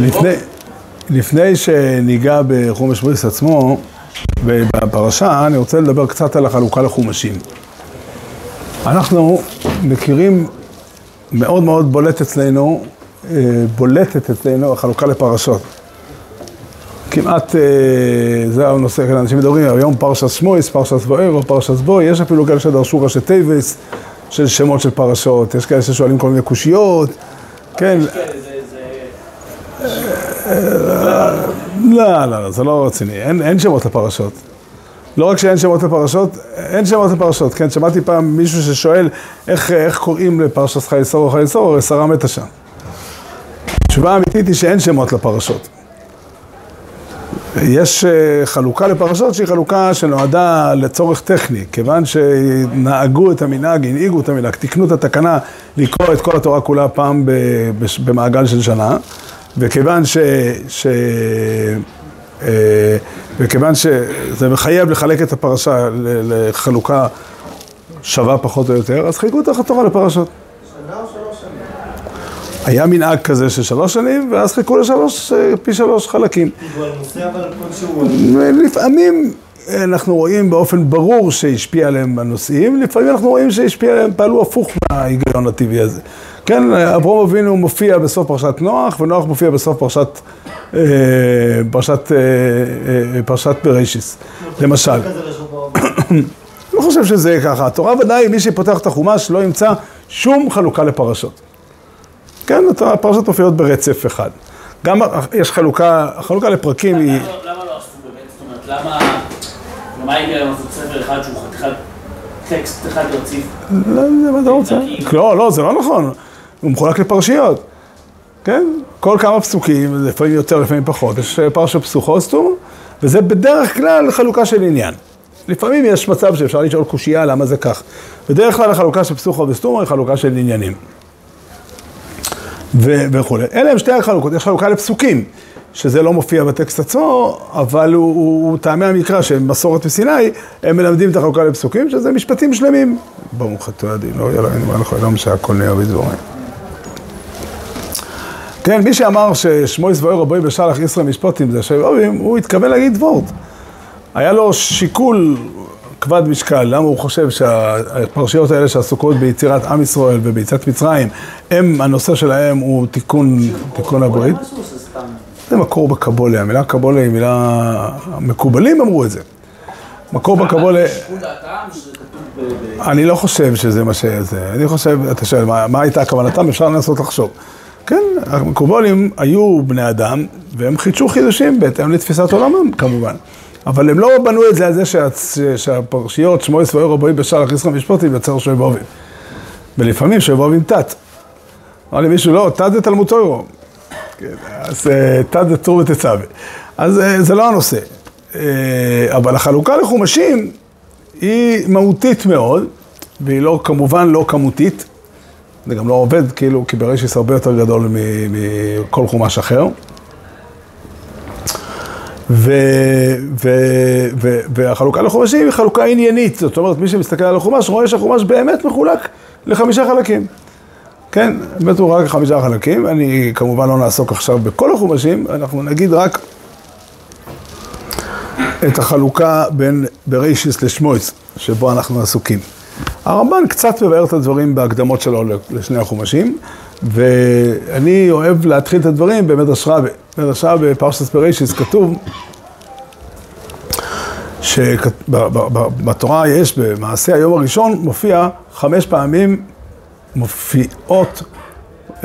לפני, לפני שניגע בחומש בריס עצמו, בפרשה, אני רוצה לדבר קצת על החלוקה לחומשים. אנחנו מכירים מאוד מאוד בולט אצלנו, אה, בולטת אצלנו החלוקה לפרשות. כמעט, אה, זה הנושא, אנשים מדברים, היום פרשת שמות, פרשת וארא, פרשת בא, יש אפילו כאלה שדרשו ראשי תיבות של שמות של פרשות, יש כאלה ששואלים כל מיני קושיות, כן. לא, לא, לא, זה לא רציני, אין, שמות לפרשות. לא רק שאין שמות לפרשות, אין שמות לפרשות, כן? שמעתי פעם מישהו ששואל איך, איך קוראים לפרשת חיי סורו חיי סורו, הרי שרה מתה שם. התשובה האמיתית היא שאין שמות לפרשות. יש אה, חלוקה לפרשות שהיא חלוקה שנועדה לצורך טכני, כיוון שנהגו את המנהג, הנהיגו את המנהג, תיקנו את התקנה לקרוא את כל התורה כולה פעם במעגל של שנה, וכיוון ש... ש... אה, וכיוון שזה מחייב לחלק את הפרשה לחלוקה שווה פחות או יותר, אז חילקו את התורה לפרשות. שנה או שלוש שנים? היה מנהג כזה של שלוש שנים, ואז חיכו לשלוש, אה, פי שלוש חלקים. לפעמים אנחנו רואים באופן ברור שהשפיע עליהם בנושאים, לפעמים אנחנו רואים שהשפיע עליהם, פעלו הפוך מההיגיון הטבעי הזה. כן, אברום אבינו מופיע בסוף פרשת נוח, ונוח מופיע בסוף פרשת, אה, פרשת, אה, פרשת בראשיס, למשל. לא חושב שזה ככה. התורה ודאי, מי שפותח את החומש לא ימצא שום חלוקה לפרשות. כן, הפרשות מופיעות ברצף אחד. גם יש חלוקה, החלוקה לפרקים היא... למה לא עשו באמת? זאת אומרת, למה... מה הגיע להם לעשות ספר אחד שהוא חתיכת טקסט אחד רציף? לא, זה מה אתה רוצה. לא, לא, זה לא נכון. הוא מחולק לפרשיות. כן? כל כמה פסוקים, לפעמים יותר, לפעמים פחות. יש פרשה פסוכוסטום, וזה בדרך כלל חלוקה של עניין. לפעמים יש מצב שאפשר לשאול קושייה למה זה כך. בדרך כלל החלוקה של פסוכו וסטומו היא חלוקה של עניינים. וכולי. אלה הם שתי החלוקות, יש חלוקה לפסוקים, שזה לא מופיע בטקסט עצמו, אבל הוא, הוא, הוא טעמי המקרא שהם מסורת מסיני, הם מלמדים את החלוקה לפסוקים, שזה משפטים שלמים. ברוך אתה לא יאללה, אני אומר לך, לא שהכל נהיה בדבורים. כן, מי שאמר ששמו יסבויר רבוי בשלח ישראל משפוטים זה שאוהבים, הוא התכוון להגיד וורט. היה לו שיקול כבד משקל, למה הוא חושב שהפרשיות האלה שעסוקות ביצירת עם ישראל וביציאת מצרים, הם, הנושא שלהם הוא תיקון, תיקון הברית. זה מקור בקבולה, המילה קבולה היא מילה, המקובלים אמרו את זה. מקור בקבולה... אני לא חושב שזה מה שזה, אני חושב, אתה שואל, מה הייתה כוונתם? אפשר לנסות לחשוב. כן, המקובולים היו בני אדם, והם חידשו חידושים בהתאם לתפיסת עולמם, כמובן. אבל הם לא בנו את זה על זה שהפרשיות, שמו יסבויר רבוי בשער ישראל משפוטים יוצר שובבים. ולפעמים שובבים תת. אמר לי מישהו, לא, תת זה תלמוד תוירו. כן, אז אה, תת זה צור ותצווה. אז אה, זה לא הנושא. אה, אבל החלוקה לחומשים היא מהותית מאוד, והיא לא, כמובן לא כמותית. זה גם לא עובד, כאילו, כי בראשיס הרבה יותר גדול מכל חומש אחר. ו, ו, ו, והחלוקה לחומשים היא חלוקה עניינית, זאת אומרת, מי שמסתכל על החומש רואה שהחומש באמת מחולק לחמישה חלקים. כן, באמת הוא רק חמישה חלקים, אני כמובן לא נעסוק עכשיו בכל החומשים, אנחנו נגיד רק את החלוקה בין בראשיס לשמואץ, שבו אנחנו עסוקים. הרמב"ן קצת מבאר את הדברים בהקדמות שלו לשני החומשים, ואני אוהב להתחיל את הדברים במדרש רבי. במדרש רבי בפרשת בראשיס כתוב שבתורה יש, במעשה היום הראשון, מופיע חמש פעמים מופיעות,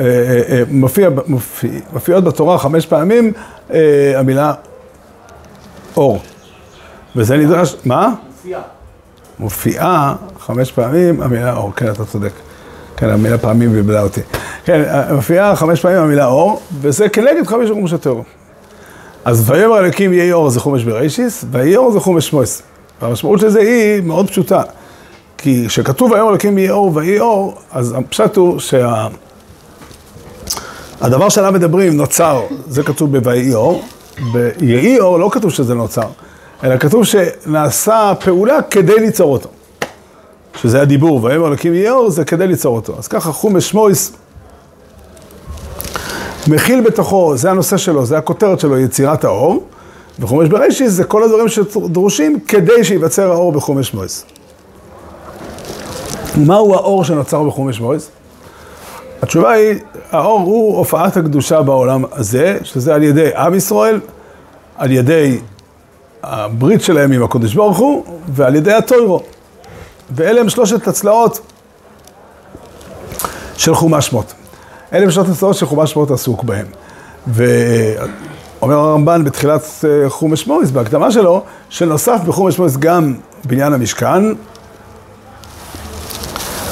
אה, אה, אה, מופיע, מופיע, מופיעות בתורה חמש פעמים המילה אור. וזה נדרש, מה? מופיעה. מופיעה חמש פעמים המילה אור, כן, אתה צודק. כן, המילה פעמים בלבלה אותי. כן, מופיעה חמש פעמים המילה אור, וזה כנגד חמש חומש הטרור. אז ויאמר אלוקים יהי אור זה חומש בראשיס, ויהי אור זה חומש שמואס. והמשמעות של זה היא מאוד פשוטה. כי כשכתוב ויאמר אלוקים יהי אור ויהי אור, אז הפשט הוא שה... הדבר שעליו מדברים נוצר, זה כתוב ב"ויהי אור", ביהי אור לא כתוב שזה נוצר, אלא כתוב שנעשה פעולה כדי ליצור אותו. שזה הדיבור, ויאמר אלוקים יהי אור, זה כדי ליצור אותו. אז ככה חומש שמואס מכיל בתוכו, זה הנושא שלו, זה הכותרת שלו, יצירת האור, וחומש בראשיס זה כל הדברים שדרושים כדי שייווצר האור בחומש מויס. מהו האור שנוצר בחומש מויס? התשובה היא, האור הוא הופעת הקדושה בעולם הזה, שזה על ידי עם ישראל, על ידי הברית שלהם עם הקודש ברוך הוא, ועל ידי הטוירו. ואלה הם שלושת הצלעות של חומש שמות. אלה הם שלושת הצלעות של חומש שמות עסוק בהם. ואומר הרמב"ן בתחילת אה, חומש מויס, בהקדמה שלו, שנוסף בחומש מויס גם בניין המשכן,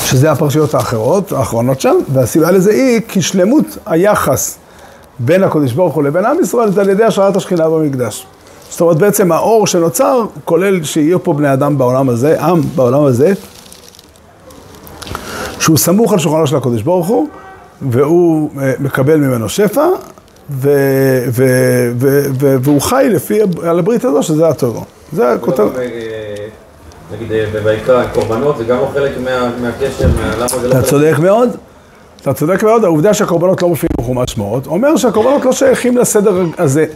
שזה הפרשיות האחרות, האחרונות שם, והסיבה לזה היא כי שלמות היחס בין הקודש ברוך הוא לבין עם ישראל זה על ידי השראת השכינה במקדש. זאת אומרת, בעצם האור שנוצר כולל שיהיו פה בני אדם בעולם הזה, עם בעולם הזה, שהוא סמוך על שולחנו של הקודש ברוך הוא, והוא אה, מקבל ממנו שפע, ו- ו- ו- ו- והוא חי לפי, על הברית הזו, שזה הטובו. זה הכותרת. נגיד אה, בויקרא, קורבנות, זה גם חלק מהקשר, זה לא... אתה צודק מאוד. אתה צודק מאוד, העובדה שהקורבנות לא מופיעים בחומש שמות, אומר שהקורבנות לא שייכים לסדר הזה.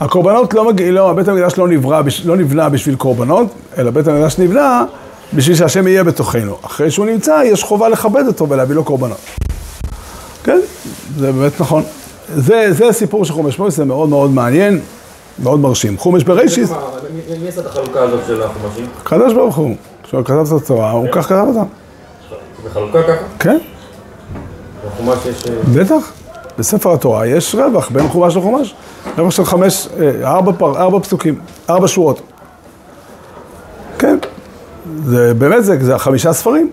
הקורבנות לא מגיעים, לא, בית המקדש לא, נברא, לא נבנה בשביל קורבנות, אלא בית המקדש נבנה בשביל שהשם יהיה בתוכנו. אחרי שהוא נמצא, יש חובה לכבד אותו ולהביא לו קורבנות. כן, זה באמת נכון. זה, זה הסיפור של חומש מויס, זה מאוד מאוד מעניין, מאוד מרשים. חומש בראשיס... מי עשה את החלוקה הזאת של החומשים? הקדוש ברוך הוא. כשהוא כתב את התורה, הוא כך כתב אותה. בחלוקה ככה? כן. בחומש יש... אה, בטח. בספר התורה יש רווח בין חומש לחומש. רווח של חמש, אה, ארבע, פר, ארבע פסוקים, ארבע שורות. כן. זה באמת, זה, זה חמישה ספרים.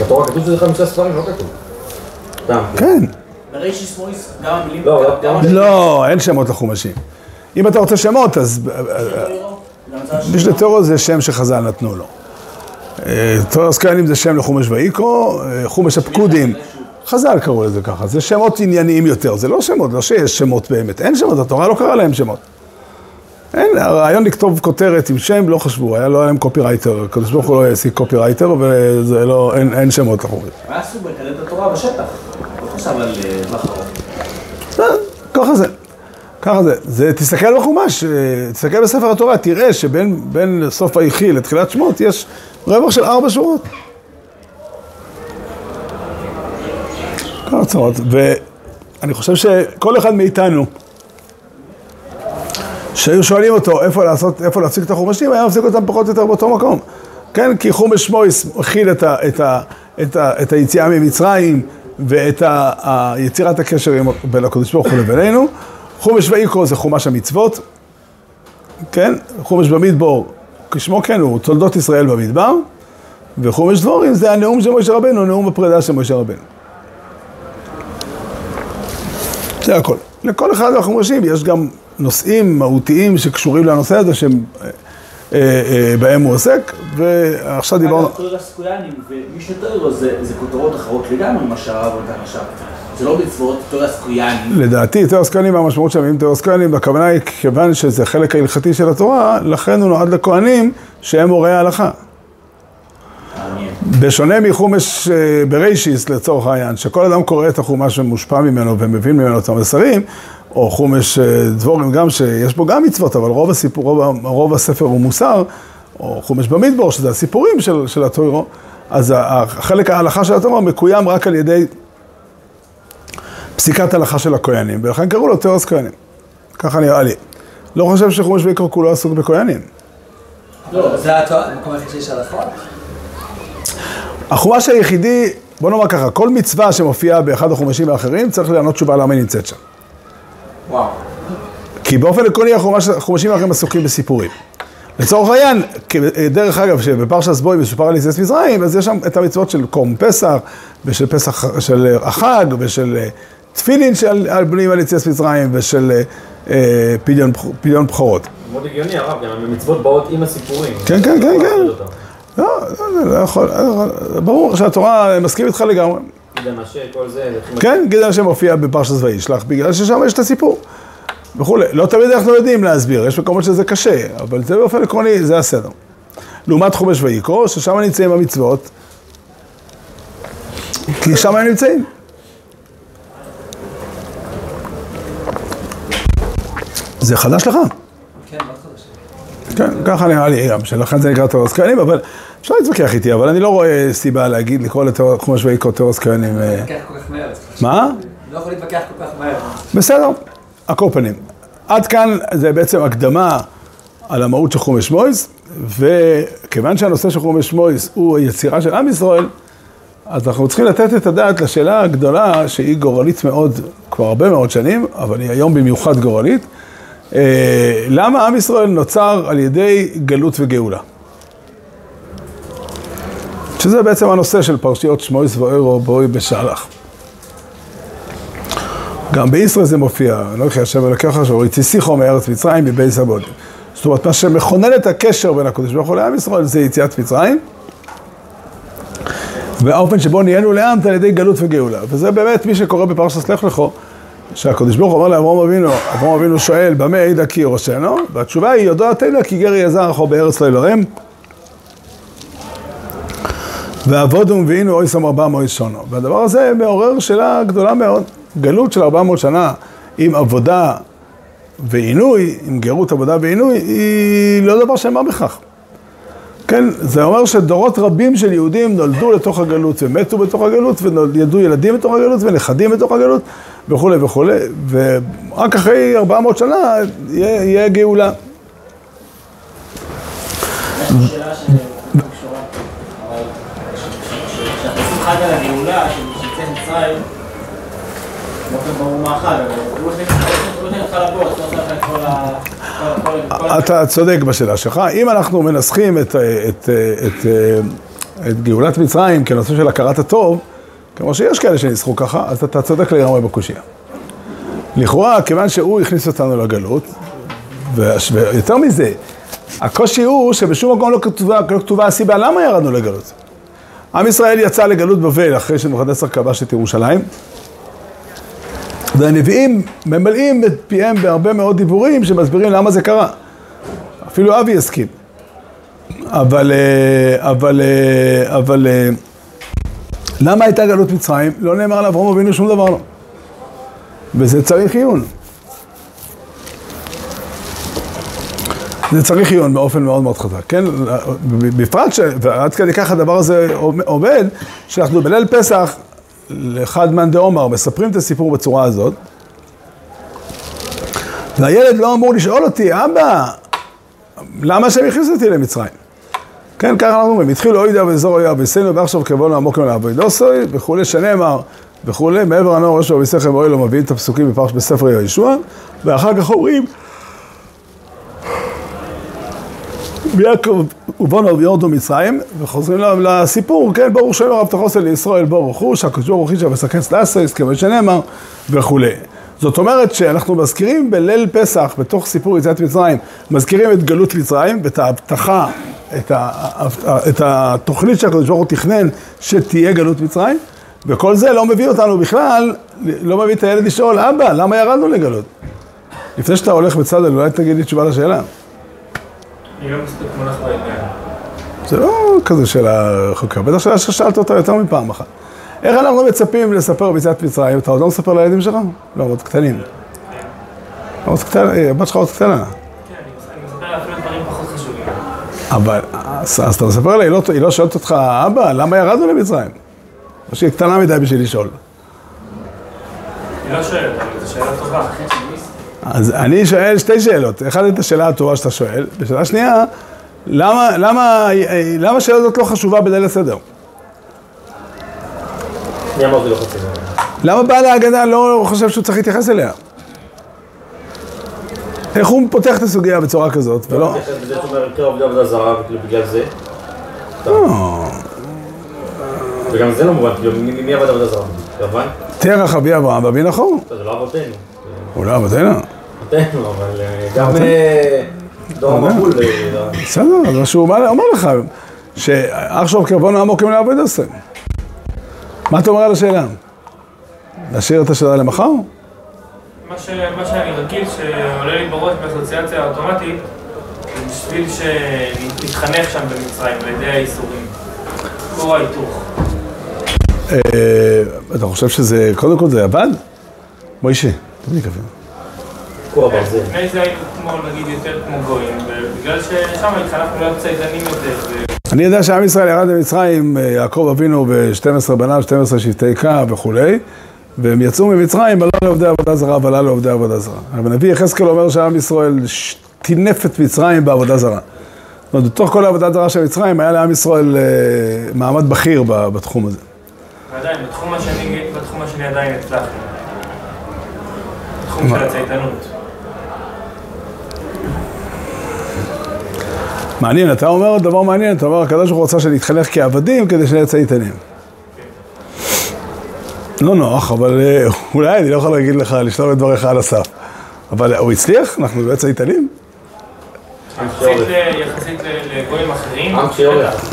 בתורה כתוב שזה חמישה ספרים, לא כתוב. כן. המילים... לא, לא, אין שמות לחומשים. אם אתה רוצה שמות, אז... משנה תורה זה שם שחז"ל נתנו לו. תורת כהנים זה שם לחומש ויקרא, חומש הפקודים, חז"ל קראו לזה ככה, זה שמות ענייניים יותר, זה לא שמות, לא שיש שמות באמת, אין שמות, התורה לא קראה להם שמות. אין, הרעיון לכתוב כותרת עם שם, לא חשבו, היה לא היה להם קופירייטר, הקדוש ברוך הוא לא העסיק קופירייטר, וזה לא, אין, אין שמות לחומש. מה עשו את התורה בשטח? לא חשב על טווח אה, ככה זה. ככה זה. זה, תסתכל בחומש, אה, תסתכל בספר התורה, תראה שבין סוף היחי לתחילת שמות יש רווח של ארבע שורות. צרות. ואני חושב שכל אחד מאיתנו, שהיו שואלים אותו איפה לעשות, איפה להפסיק את החומשים, היה מפסיק אותם פחות או יותר באותו מקום. כן, כי חומש שמויס מכיל את, ה, את, ה, את, ה, את היציאה ממצרים ואת ה, יצירת הקשר בין הקדוש ברוך הוא לבינינו. חומש ויקרו זה חומש המצוות, כן? חומש במדבור, כשמו כן הוא, תולדות ישראל במדבר, וחומש דבורים זה הנאום של משה רבנו, נאום הפרידה של משה רבנו. זה הכל. לכל אחד מהחומשים יש גם נושאים מהותיים שקשורים לנושא הזה שהם... אה, אה, אה, בהם הוא עוסק, ועכשיו דיברנו... אגב, תוירס קויאנים ומישנה תוירו זה כותרות אחרות לגמרי ממה שהרב נתן עכשיו. זה לא מצוות תוירס קויאנים. לדעתי, תוירס קויאנים, המשמעות שלהם, אם תוירס קויאנים, הכוונה היא, כיוון שזה חלק ההלכתי של התורה, לכן הוא נועד לכהנים שהם הורי ההלכה. בשונה מחומש בריישיס לצורך העניין, שכל אדם קורא את החומש ומושפע ממנו ומבין ממנו את המסרים, או חומש אה, דבורים גם, שיש בו גם מצוות, אבל רוב הסיפור, רוב, רוב הספר הוא מוסר, או חומש במדבור, שזה הסיפורים של, של הטוירו, אז החלק ההלכה של הטוירו מקוים רק על ידי פסיקת הלכה של הכהנים, ולכן קראו לו תיאורס כהנים. ככה נראה לי. לא חושב שחומש ויקרו כולו עסוק בכהנים. לא, זה המקום היחיד שיש הלכות. החומש היחידי, בוא נאמר ככה, כל מצווה שמופיעה באחד החומשים האחרים, צריך לענות תשובה למה היא נמצאת שם. וואו. כי באופן עקרוני החומשים האחרים עסוקים בסיפורים. לצורך העניין, דרך אגב, שבפרשת בוי מסופר על יציאת מצרים, אז יש שם את המצוות של קום פסח, ושל פסח, של החג, ושל אה, תפילין של בנויים על יציאת מצרים, ושל אה, פדיון בכורות. מאוד הגיוני הרב, גם המצוות באות עם הסיפורים. כן, כן, כן, כן. לא, לא לא, לא יכול, לא, לא, לא ברור שהתורה מסכים איתך לגמרי. גדעון השם, כל זה... כן, גדעון השם מופיע בפרשת צבאי וישלח, בגלל ששם יש את הסיפור. וכולי. לא תמיד אנחנו יודעים להסביר, יש מקומות שזה קשה, אבל זה באופן עקרוני, זה הסדר. לעומת חומש ויקרו, ששם נמצאים המצוות, כי שם הם נמצאים. זה חדש לך? כן, מה חדש? כן, ככה נראה לי גם, שלכן זה נקרא תיאורס כהנים, אבל אפשר להתווכח איתי, אבל אני לא רואה סיבה להגיד, לקרוא לחומש ויקרא תיאורס כהנים. אה, להתווכח כל כך מהר. מה? לא יכול להתווכח כל כך מהר. בסדר, על כל פנים. עד כאן זה בעצם הקדמה על המהות של חומש מויס, וכיוון שהנושא של חומש מויס הוא היצירה של עם ישראל, אז אנחנו צריכים לתת את הדעת לשאלה הגדולה, שהיא גורלית מאוד, כבר הרבה מאוד שנים, אבל היא היום במיוחד גורלית. אה, למה עם ישראל נוצר על ידי גלות וגאולה? שזה בעצם הנושא של פרשיות שמויס ואוירו בואי בשלח. גם בישראל זה מופיע, לא יחי השם אלוקיך אשר הציסיכו מארץ מצרים מבי סבוד. זאת אומרת, מה שמכונן את הקשר בין הקדוש ברוך הוא לעם ישראל זה יציאת מצרים. והאופן שבו נהיינו לעם זה על ידי גלות וגאולה. וזה באמת מי שקורא בפרשת לך לכו, שהקדוש ברוך הוא אומר לאברהם אבינו, אברהם אבינו שואל, במה העידה כי יורשנו? והתשובה היא, יודעת תדע כי גר יזר אחו בארץ לא ילרם. ועבודו ומביאינו אוי סם ארבע מועד שונו. והדבר הזה מעורר שאלה גדולה מאוד. גלות של 400 שנה עם עבודה ועינוי, עם גרות עבודה ועינוי, היא לא דבר שאמר בכך. כן, זה אומר שדורות רבים של יהודים נולדו לתוך הגלות ומתו בתוך הגלות וילדו ילדים בתוך הגלות ונכדים בתוך הגלות וכולי וכולי, ורק אחרי 400 שנה יהיה, יהיה גאולה. הגאולה, ברור לא נלך לבוא, אז לא עושה לך את כל ה... אתה צודק בשאלה שלך. אם אנחנו מנסחים את, את, את, את גאולת מצרים כנושא של הכרת הטוב, כמו שיש כאלה שניסחו ככה, אז אתה צודק לגמרי בקושייה. לכאורה, כיוון שהוא הכניס אותנו לגלות, ויותר מזה, הקושי הוא שבשום מקום לא כתובה, לא כתובה הסיבה למה ירדנו לגלות. עם ישראל יצא לגלות בבל אחרי שנבוכדנצר כבש את ירושלים, והנביאים ממלאים את פיהם בהרבה מאוד דיבורים שמסבירים למה זה קרה. אפילו אבי הסכים. אבל, אה, אבל, אה, אבל, אה, למה הייתה גלות מצרים? לא נאמר על אברהם אבינו שום דבר לא. וזה צריך עיון. זה צריך עיון באופן מאוד מאוד חזק, כן? בפרט ש... ועד כדי כך הדבר הזה עובד, שאנחנו בליל פסח, לאחד מאן דעומר, מספרים את הסיפור בצורה הזאת, והילד לא אמור לשאול אותי, אבא, למה שהם הכניסו אותי למצרים? כן, ככה אנחנו אומרים, התחילו אוי דא ואזור אויה ועשינו ועכשיו קרבנו עמוק לעבוד דוסוי וכולי, שנאמר וכולי, מעבר הנאור יש לו ויסכם אוי לא מביאים את הפסוקים בפרש בספר יהושע, ואחר כך אומרים ויעקב ובונו ויורדו מצרים, וחוזרים לסיפור, כן, ברוך שם הרב תחוסן לישראל ברוך הוא, שהקדוש ברוך הוא אישה וסכן סלאסריס, כמה שנאמר, וכולי. זאת אומרת שאנחנו מזכירים בליל פסח, בתוך סיפור יציאת מצרים, מזכירים את גלות מצרים, ואת ההבטחה, את, ה, את התוכנית שהקדוש ברוך הוא תכנן שתהיה גלות מצרים, וכל זה לא מביא אותנו בכלל, לא מביא את הילד לשאול, אבא, למה ירדנו לגלות? לפני שאתה הולך בצד, אולי תגיד לי תשובה לשאלה. לא מספיק מונח בעניין. זה לא כזה שאלה חוקה, בטח שאלה ששאלת אותה יותר מפעם אחת. איך אנחנו מצפים לספר ביציאת מצרים? אתה עוד לא מספר לילדים שלך? לא, עוד קטנים. עוד קטנה, אה, הבת שלך עוד קטנה. כן. אבל, אז, אז אתה מספר לה, היא לא, היא לא שואלת אותך, אבא, למה ירדנו למצרים? או שהיא קטנה מדי בשביל לשאול. היא לא שואלת, אבל זו שאלה טובה. אז אני שואל שתי שאלות. אחת את השאלה הטובה שאתה שואל, ושאלה שנייה, למה, למה, למה השאלה הזאת לא חשובה בליל הסדר? אמרתי לו חצי דבר. למה בעל ההגנה לא חושב שהוא צריך להתייחס אליה? איך הוא פותח את הסוגיה בצורה כזאת, ולא... מתייחס בזה שהוא אומר, קרב עבודה עבודה זרה, בגלל זה. לא. וגם זה לא מובן, כאילו, מי מי עבד עבודה זרה? תרח אבי אברהם ואבי נחור. זה לא אבותינו. הוא לא אבותינו. אבותינו, אבל אה, גם אה, דור. המבול. אה, בסדר, אז מה שהוא אומר אומר לך, שעכשיו קרבנו עמוק מן העבוד עושה. מה אתה אומר על השאלה? להשאיר את השאלה למחר? מה שאני רגיל שעולה לי בראש באסוציאציה האוטומטית, זה בשביל שנתחנך שם במצרים על ידי האיסורים. כור ההיתוך. אה, אתה חושב שזה, קודם כל זה עבד? מוישה, לפני זה היינו כמו, נגיד, יותר כמו גויים, ובגלל ששם התחלפנו להיות צייתנים יותר, אני יודע שעם ישראל ירד למצרים, אה, יעקב אבינו ב-12 בניו, 12 שבטי קה וכולי, והם יצאו ממצרים, עלה לעובדי עבודה זרה ועלה לעובדי עבודה זרה. אבל הנביא יחזקאל אומר שעם ישראל טינף את מצרים בעבודה זרה. זאת אומרת, בתוך כל העבודה זרה של מצרים, היה לעם ישראל אה, מעמד בכיר בתחום הזה. ועדיין, בתחום השני, בתחום השני עדיין הצלחנו. בתחום של הצייתנות. מעניין, אתה אומר דבר מעניין, אתה אומר, הקדוש ברוך הוא רצה שנתחנך כעבדים כדי שנהיה צייתנים. לא נוח, אבל אה, אולי אני לא יכול להגיד לך, לשלול את דבריך על הסף. אבל הוא הצליח? אנחנו באמת צייתנים? יחסית לגויים אחרים. עם.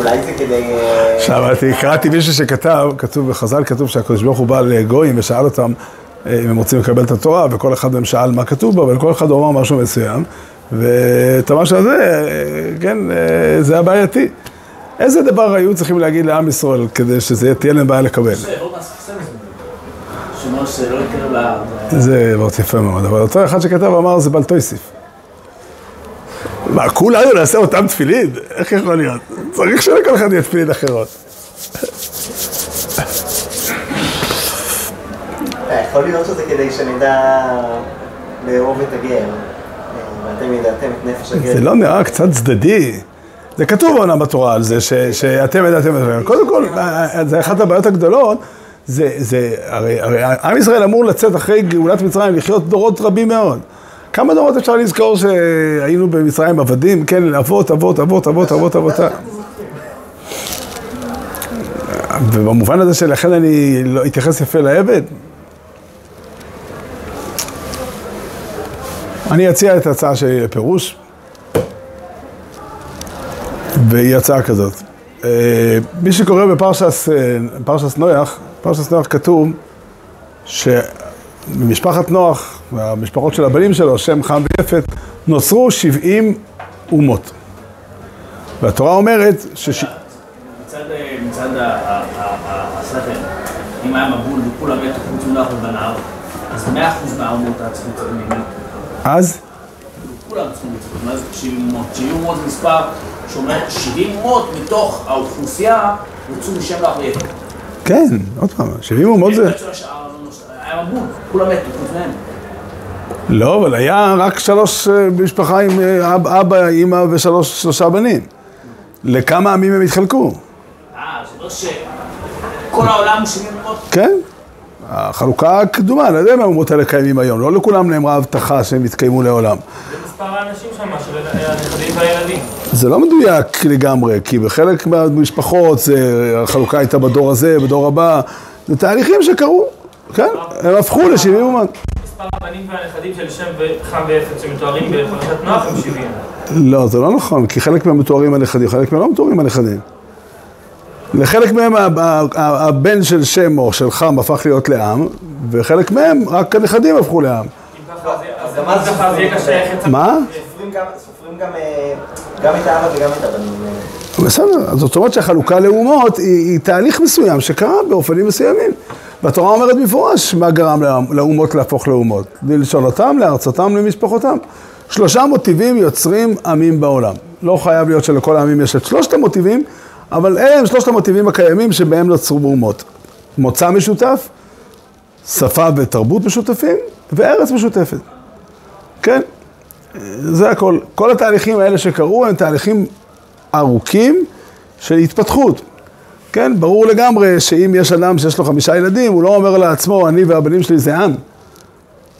אולי זה כדי... אה, עכשיו, קראתי מישהו שכתב, כתוב בחז"ל, כתוב שהקדוש ברוך הוא בא לגויים ושאל אותם אה, אם הם רוצים לקבל את התורה, וכל אחד מהם שאל מה כתוב בה, ולכל אחד הוא אמר משהו מסוים, ואת המשהו הזה, אה, כן, זה הבעייתי. איזה דבר היו צריכים להגיד לעם ישראל כדי שזה תהיה להם בעיה לקבל? להר. זה מאוד יפה מאוד, אבל אותו אחד שכתב אמר זה בל תויסיף. מה, כולנו נעשה אותם תפילין? איך יכול להיות? צריך שלכל אחד יהיה תפילין אחרות. אה, יכול להיות שזה כדי שנדע לאהוב את הגר. אה, ואתם ידעתם את נפש הגר. זה לא נראה קצת צדדי. זה כתוב אומנם בתורה על זה, ש, שאתם ידעתם את זה. קודם כל, אה, זה אחת הבעיות הגדולות, זה, זה, הרי, הרי עם ישראל אמור לצאת אחרי גאולת מצרים, לחיות דורות רבים מאוד. כמה דורות אפשר לזכור שהיינו במצרים עבדים? כן, אבות, אבות, אבות, אבות, אבות, אבות. ובמובן הזה שלכן אני לא אתייחס יפה לעבד, אני אציע את ההצעה שלי לפירוש, והיא הצעה כזאת. אה, מי שקורא בפרשס אה, פרשס נויח, פרשס נויח כתוב שממשפחת נוח, והמשפחות של הבנים שלו, שם, חם ויפת, נוצרו 70 אומות. והתורה אומרת שש... מצד, מצד ה- ה- ה- ה- השכל, אם היה מבול וכולם מתו חוץ מנוח ובניו, אז מאה אחוז מהאומות היה צריך לצאת. אז, כולם צריכים לצאת, מה זה 70 אומות? 70 אומות זה מספר שאומר 70 אומות מתוך האוכלוסייה יצאו משם ויפת. כן, עוד פעם, 70 אומות זה... היה מבול, כולם מתו חוץ מהם. לא, אבל היה רק שלוש אה, משפחה עם אה, אב- אבא, אימא ושלוש, שלושה בנים. לכמה עמים הם התחלקו? אה, זה לא שכל העולם הוא 70 אומות. כן. החלוקה הקדומה, אני לא יודע אם האומות האלה קיימים היום, לא לכולם נאמרה הבטחה שהם יתקיימו לעולם. זה מספר האנשים שם, של הנכדים והילדים. זה לא מדויק לגמרי, כי בחלק מהמשפחות זה, החלוקה הייתה בדור הזה, בדור הבא, זה תהליכים שקרו, כן, הם הפכו ל-70 אומות. מספר הבנים והנכדים של שם וחם ואפת שמתוארים בפרשת נוח הם 70. לא, זה לא נכון, כי חלק מהם מתוארים הנכדים, חלק מהם לא מתוארים הנכדים. לחלק מהם הבן של שם או של חם הפך להיות לעם, וחלק מהם רק הנכדים הפכו לעם. אם ככה זה- אז גם אז ככה זה יהיה קשה איך יצא... מה? סופרים גם- סופרים גם, אה, גם את האבא וגם את הבנים. אה. בסדר, אז זאת אומרת שהחלוקה לאומות היא תהליך מסוים שקרה באופנים מסוימים. והתורה אומרת במפורש מה גרם לאומות להפוך לאומות. ללשונותם, לארצותם, למשפחותם. שלושה מוטיבים יוצרים עמים בעולם. לא חייב להיות שלכל העמים יש את שלושת המוטיבים, אבל אלה הם שלושת המוטיבים הקיימים שבהם נוצרו אומות. מוצא משותף, שפה ותרבות משותפים, וארץ משותפת. כן? זה הכל. כל התהליכים האלה שקרו הם תהליכים ארוכים של התפתחות. כן, ברור לגמרי שאם יש אדם שיש לו חמישה ילדים, הוא לא אומר לעצמו, אני והבנים שלי זה עם.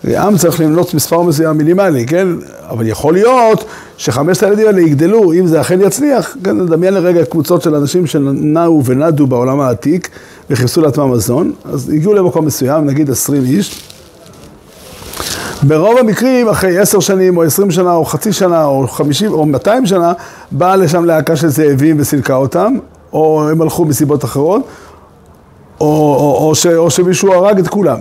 עם צריך למנות מספר מסוים מינימלי, כן? אבל יכול להיות שחמשת הילדים האלה יגדלו, אם זה אכן יצליח, כן, נדמיין לרגע קבוצות של אנשים שנעו ונדו בעולם העתיק וחיפשו לעצמם מזון, אז הגיעו למקום מסוים, נגיד עשרים איש, ברוב המקרים, אחרי עשר שנים, או עשרים שנה, או חצי שנה, או חמישים, או מאתיים שנה, באה לשם להקה של זאבים וסילקה אותם, או הם הלכו מסיבות אחרות, או, או, או, ש, או שמישהו הרג את כולם.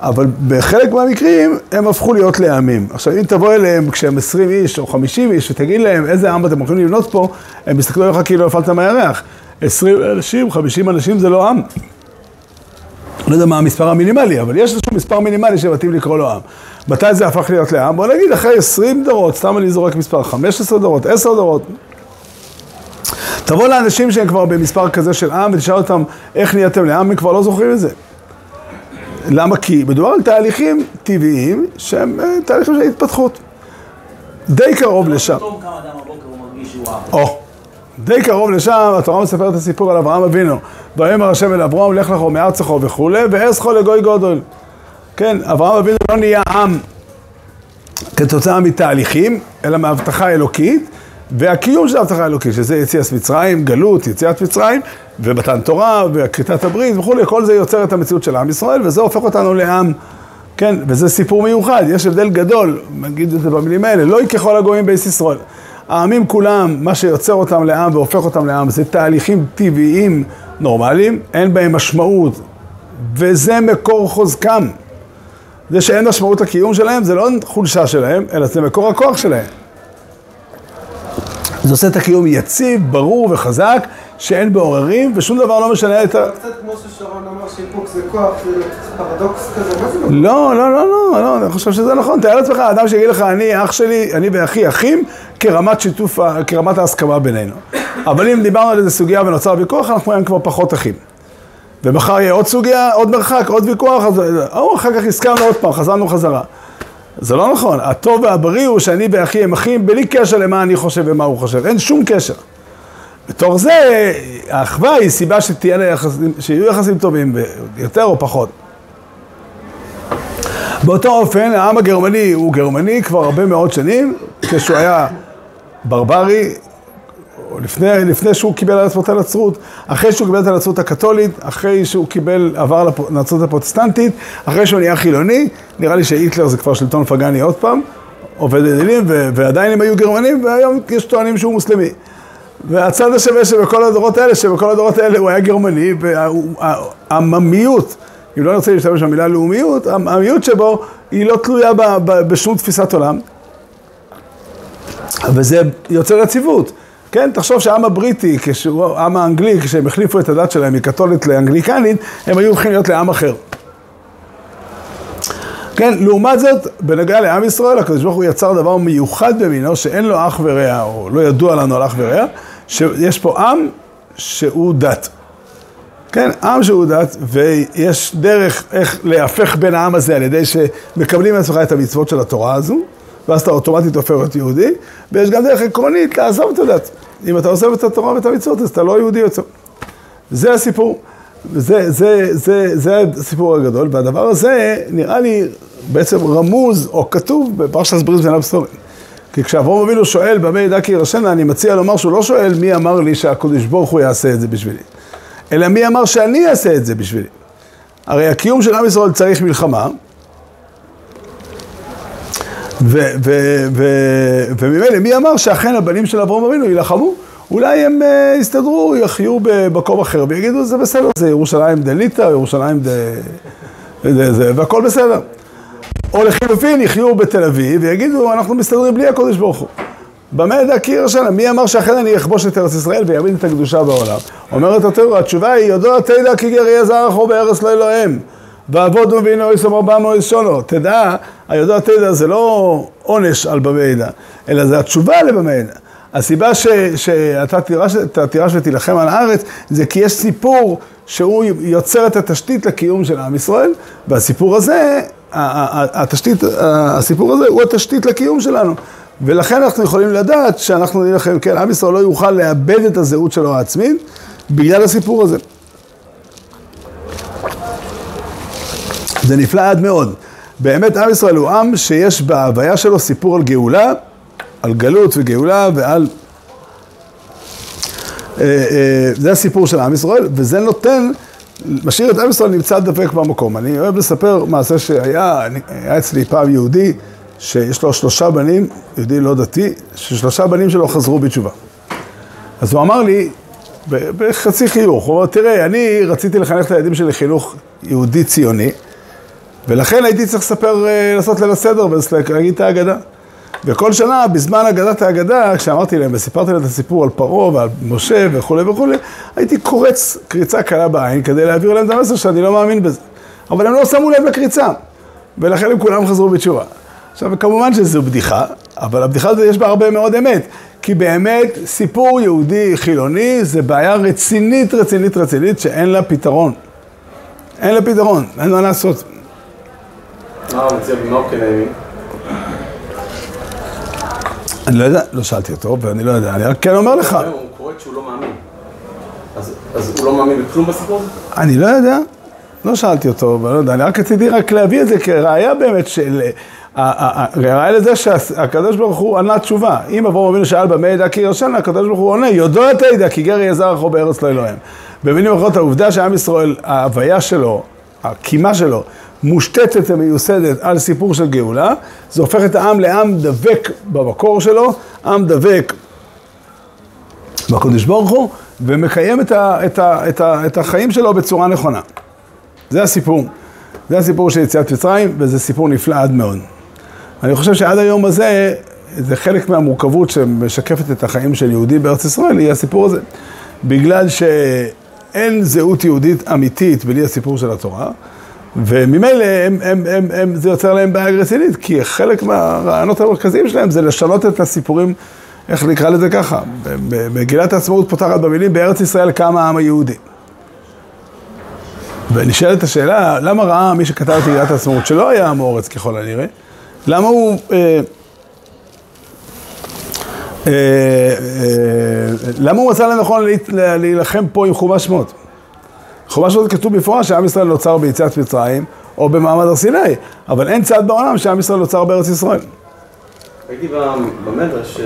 אבל בחלק מהמקרים הם הפכו להיות לעמים. עכשיו, אם תבוא אליהם כשהם 20 איש או 50 איש ותגיד להם איזה עם אתם הולכים לבנות פה, הם יסתכלו עליך כאילו נפלת מהירח. 20 אנשים, 50 אנשים זה לא עם. לא יודע מה המספר המינימלי, אבל יש איזשהו מספר מינימלי שמתאים לקרוא לו עם. מתי זה הפך להיות לעם? בוא נגיד אחרי 20 דורות, סתם אני זורק מספר, 15 דורות, 10 דורות. תבוא לאנשים שהם כבר במספר כזה של עם ותשאל אותם איך נהייתם לעם, הם כבר לא זוכרים את זה. למה? כי מדובר על תהליכים טבעיים שהם אה, תהליכים של התפתחות. די קרוב לשם. שהוא עם. או, די קרוב לשם, התורה מספרת את הסיפור על אברהם אבינו. ויאמר השם אל אברהם, לך לך מארצך וכולי, ואסכו לגוי גודל. כן, אברהם אבינו לא נהיה עם כתוצאה מתהליכים, אלא מהבטחה אלוקית, והקיום של ההבטחה האלוקית, שזה יציאת מצרים, גלות, יציאת מצרים, ומתן תורה, וכריתת הברית וכולי, כל זה יוצר את המציאות של עם ישראל, וזה הופך אותנו לעם. כן, וזה סיפור מיוחד, יש הבדל גדול, נגיד את זה במילים האלה, לא ככל הגויים בייס ישראל. העמים כולם, מה שיוצר אותם לעם והופך אותם לעם, זה תהליכים טבעיים נורמליים, אין בהם משמעות, וזה מקור חוזקם. זה שאין משמעות לקיום שלהם, זה לא חולשה שלהם, אלא זה מקור הכוח שלהם. זה עושה את הקיום יציב, ברור וחזק, שאין בו עוררים, ושום דבר לא משנה את ה... קצת כמו ששרון אמר שאיפוק זה כוח, זה פרדוקס כזה, מה זה לא? לא, לא, לא, לא, אני חושב שזה נכון. תאר לעצמך, אדם שיגיד לך, אני אח שלי, אני ואחי אחים, כרמת שיתוף, כרמת ההסכמה בינינו. אבל אם דיברנו על איזה סוגיה ונוצר ויכוח, אנחנו היום כבר פחות אחים. ומחר יהיה עוד סוגיה, עוד מרחק, עוד ויכוח, אז או, אחר כך הסכמנו עוד פעם, חזרנו חזרה. זה לא נכון. הטוב והבריא הוא שאני ואחי הם אחים בלי קשר למה אני חושב ומה הוא חושב. אין שום קשר. בתוך זה, האחווה היא סיבה שתהיה יחסים, שיהיו יחסים טובים, יותר או פחות. באותו אופן, העם הגרמני הוא גרמני כבר הרבה מאוד שנים, כשהוא היה ברברי, לפני, לפני שהוא קיבל על עצמו את הנצרות, אחרי שהוא קיבל את הנצרות הקתולית, אחרי שהוא קיבל, עבר לנצרות הפרוטסטנטית, אחרי שהוא נהיה חילוני, נראה לי שהיטלר זה כבר שלטון פגאני עוד פעם, עובד אלילים, ועדיין הם היו גרמנים, והיום יש טוענים שהוא מוסלמי. והצד השווה שבכל הדורות האלה, שבכל הדורות האלה הוא היה גרמני, והעממיות, אם לא נרצה להשתמש במילה לאומיות, העממיות שבו היא לא תלויה בשום תפיסת עולם. וזה יוצר יציבות. כן, תחשוב שהעם הבריטי, העם האנגלי, כשהם החליפו את הדת שלהם מקתולית לאנגליקנית, הם היו הולכים להיות לעם אחר. כן, לעומת זאת, בנוגע לעם ישראל, הקדוש ברוך הוא יצר דבר מיוחד במינו, שאין לו אח ורע, או לא ידוע לנו על אח ורע, שיש פה עם שהוא דת. כן, עם שהוא דת, ויש דרך איך להפך בין העם הזה על ידי שמקבלים מעצמך את המצוות של התורה הזו, ואז אתה אוטומטית הופך להיות יהודי, ויש גם דרך עקרונית לעזוב את הדת. אם אתה עוזב את התורה ואת המצוות, אז אתה לא יהודי יותר. זה הסיפור. זה, זה, זה, זה הסיפור הגדול, והדבר הזה נראה לי בעצם רמוז או כתוב בפרשת ברית בין הבשורים. כי כשאברהם אבינו שואל במה ידע כי ירשנה, אני מציע לומר שהוא לא שואל מי אמר לי שהקדוש ברוך הוא יעשה את זה בשבילי, אלא מי אמר שאני אעשה את זה בשבילי. הרי הקיום של עם ישראל צריך מלחמה, וממילא מי אמר שאכן הבנים של אברהם אבינו יילחמו? אולי הם uh, יסתדרו, יחיו במקום אחר ויגידו זה בסדר, זה ירושלים דליטא, ירושלים ד... זה, והכל בסדר. או לחילופין יחיו בתל אביב ויגידו אנחנו מסתדרים בלי הקודש ברוך הוא. במה ידע כי ירשנה? מי אמר שאכן אני אכבוש את ארץ ישראל ויעמיד את הקדושה בעולם? אומרת התורה, התשובה היא, יודו תדע כי גר יהיה או בארץ לא אלוהים. ועבודו והנה איסו ארבע מועד שונו. תדע, היודע תדע זה לא עונש על במה ידע, אלא זה התשובה לבמה ידע. הסיבה ש, שאתה תירש, תירש ותילחם על הארץ, זה כי יש סיפור שהוא יוצר את התשתית לקיום של עם ישראל, והסיפור הזה, התשתית, הסיפור הזה הוא התשתית לקיום שלנו. ולכן אנחנו יכולים לדעת שאנחנו נלחם, כן, עם ישראל לא יוכל לאבד את הזהות שלו העצמית בגלל הסיפור הזה. זה נפלא עד מאוד. באמת עם ישראל הוא עם שיש בהוויה שלו סיפור על גאולה, על גלות וגאולה ועל... אה, אה, זה הסיפור של עם ישראל, וזה נותן, משאיר את עם ישראל נמצא דבק במקום. אני אוהב לספר מעשה שהיה, היה אצלי פעם יהודי שיש לו שלושה בנים, יהודי לא דתי, ששלושה בנים שלו חזרו בתשובה. אז הוא אמר לי, בחצי חיוך, הוא אמר, תראה, אני רציתי לחנך את הילדים שלי חינוך יהודי ציוני, ולכן הייתי צריך לספר, אה, לעשות ליל הסדר ולהגיד את ההגדה. וכל שנה, בזמן הגדת ההגדה, כשאמרתי להם וסיפרתי להם את הסיפור על פרעה ועל משה וכולי וכולי, הייתי קורץ קריצה קלה בעין כדי להעביר להם את המסר שאני לא מאמין בזה. אבל הם לא שמו לב לקריצה, ולכן הם כולם חזרו בתשובה. עכשיו, כמובן שזו בדיחה, אבל הבדיחה הזאת יש בה הרבה מאוד אמת, כי באמת סיפור יהודי חילוני זה בעיה רצינית, רצינית, רצינית, שאין לה פתרון. אין לה פתרון, אין מה לעשות. מה הוא מציע בנו כנעימי? אני לא יודע, לא שאלתי אותו, ואני לא יודע, אני רק כן אומר לך. הוא קורא שהוא לא מאמין. אז- הוא לא מאמין בכלום בסיפור הזה? אני לא יודע, לא שאלתי אותו, ואני לא יודע, אני רק רציתי רק להביא את זה כראיה באמת של... ה- ה- ה- ראיה לזה שהקדוש ברוך הוא ענה תשובה. אם אברהם אבינו שאל במה ידע כי ירשנה, הקדוש ברוך הוא עונה, יודו אתה ידע כי גר יהיה זרח או בארץ לא אלוהים. במילים אחרות, העובדה שעם ישראל, ההוויה שלו, הקימה שלו, מושתתת ומיוסדת על סיפור של גאולה, זה הופך את העם לעם דבק במקור שלו, עם דבק בקדוש ברוך הוא, ומקיים את, ה, את, ה, את, ה, את החיים שלו בצורה נכונה. זה הסיפור. זה הסיפור של יציאת מצרים, וזה סיפור נפלא עד מאוד. אני חושב שעד היום הזה, זה חלק מהמורכבות שמשקפת את החיים של יהודי בארץ ישראל, היא הסיפור הזה. בגלל שאין זהות יהודית אמיתית בלי הסיפור של התורה, וממילא הם, הם, הם, הם, זה יוצר להם בעיה רצינית, כי חלק מהרעיונות המרכזיים שלהם זה לשנות את הסיפורים, איך נקרא לזה ככה, מגילת העצמאות פותחת במילים, בארץ ישראל קם העם היהודי. ונשאלת השאלה, למה ראה מי שכתב את מגילת העצמאות, שלא היה עם אורץ ככל הנראה, למה הוא... אה, אה, אה, למה הוא מצא לנכון להילחם פה עם חומש שמות? חומש שמות כתוב במפורש שעם ישראל נוצר ביציאת מצרים או במעמד הר סיני, אבל אין צד בעולם שעם ישראל נוצר בארץ ישראל. ראיתי במדרש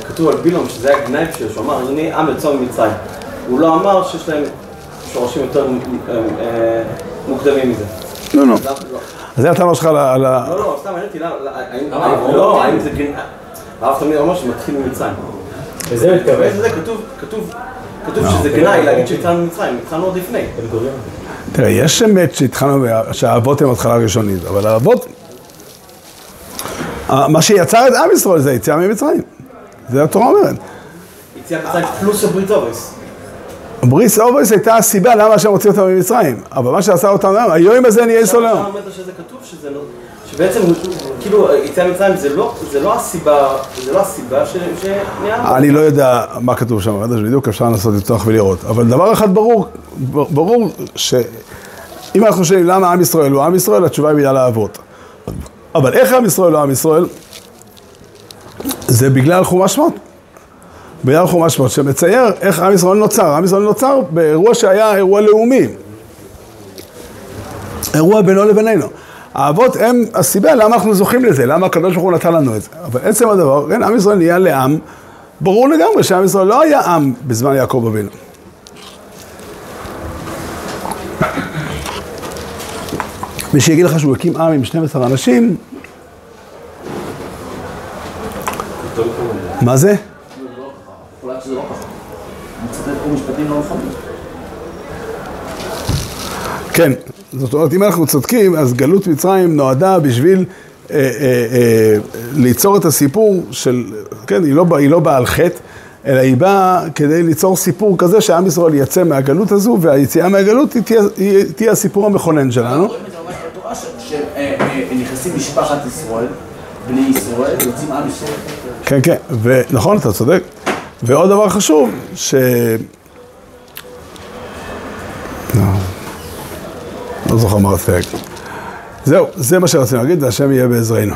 שכתוב על בילום שזה היה גנאי שלו, שהוא אמר, אני עם יצא ממצרים. הוא לא אמר שיש להם שורשים יותר אה, אה, מוקדמים מזה. לא, לא. לא. אז זה הטענה שלך על ה... לא, לא, סתם האם- לא, האם זה גנאי, הרב תמיד אומר שמתחיל ממצרים. לזה הוא התכוון. וזה כתוב, כתוב, כתוב שזה גנאי להגיד שהתחלנו ממצרים, התחלנו עוד לפני. תראה, יש אמת שהתחלנו, שהאבות הם התחלה ראשונית, אבל האבות, אה, מה שיצר את עם ישראל זה היציאה ממצרים. זה התורה אומרת. יציאת מצרים פלוס הברית אובס. בריס אובויס הייתה הסיבה למה השם הוציא אותם ממצרים, אבל מה שעשה אותם היום, הזה נהיה ישראל שם היום. אומר שזה כתוב שזה לא, שבעצם כאילו יציאה ממצרים זה לא, זה לא הסיבה, זה לא הסיבה שנהיה. אני לא יודע מה כתוב שם, בטח שבדיוק אפשר לנסות לפתוח ולראות, אבל דבר אחד ברור, ברור שאם אנחנו שואלים למה עם ישראל הוא עם ישראל, התשובה היא בגלל האבות. אבל איך עם ישראל הוא עם ישראל? זה בגלל חומש שמות. בגלל חומש שמות, שמצייר איך עם ישראל נוצר. עם ישראל נוצר באירוע שהיה אירוע לאומי. אירוע בינו לבינינו. האבות הם הסיבה למה אנחנו זוכים לזה, למה הקדוש ברוך הוא נתן לנו את זה. אבל עצם הדבר, כן, עם ישראל נהיה לעם, ברור לגמרי שעם ישראל לא היה עם בזמן יעקב אבינו. מי שיגיד לך שהוא הקים עם עם 12 אנשים, מה זה? שזה לא ככה. הוא מצטט פה משפטים לא נכונים. כן, זאת אומרת, אם אנחנו צודקים, אז גלות מצרים נועדה בשביל אה, אה, אה, ליצור את הסיפור של, כן, היא לא, היא לא באה על חטא, אלא היא באה כדי ליצור סיפור כזה שעם ישראל יצא מהגלות הזו, והיציאה מהגלות היא תהיה, היא תהיה הסיפור המכונן שלנו. רואים את זה ממש בתורה שנכנסים משפחת ישראל, בני ישראל, יוצאים עם ישראל. כן, כן, ונכון, אתה צודק. ועוד דבר חשוב, ש... לא, לא זוכר מה רציתי להגיד. זהו, זה מה שרצינו להגיד, והשם יהיה בעזרנו.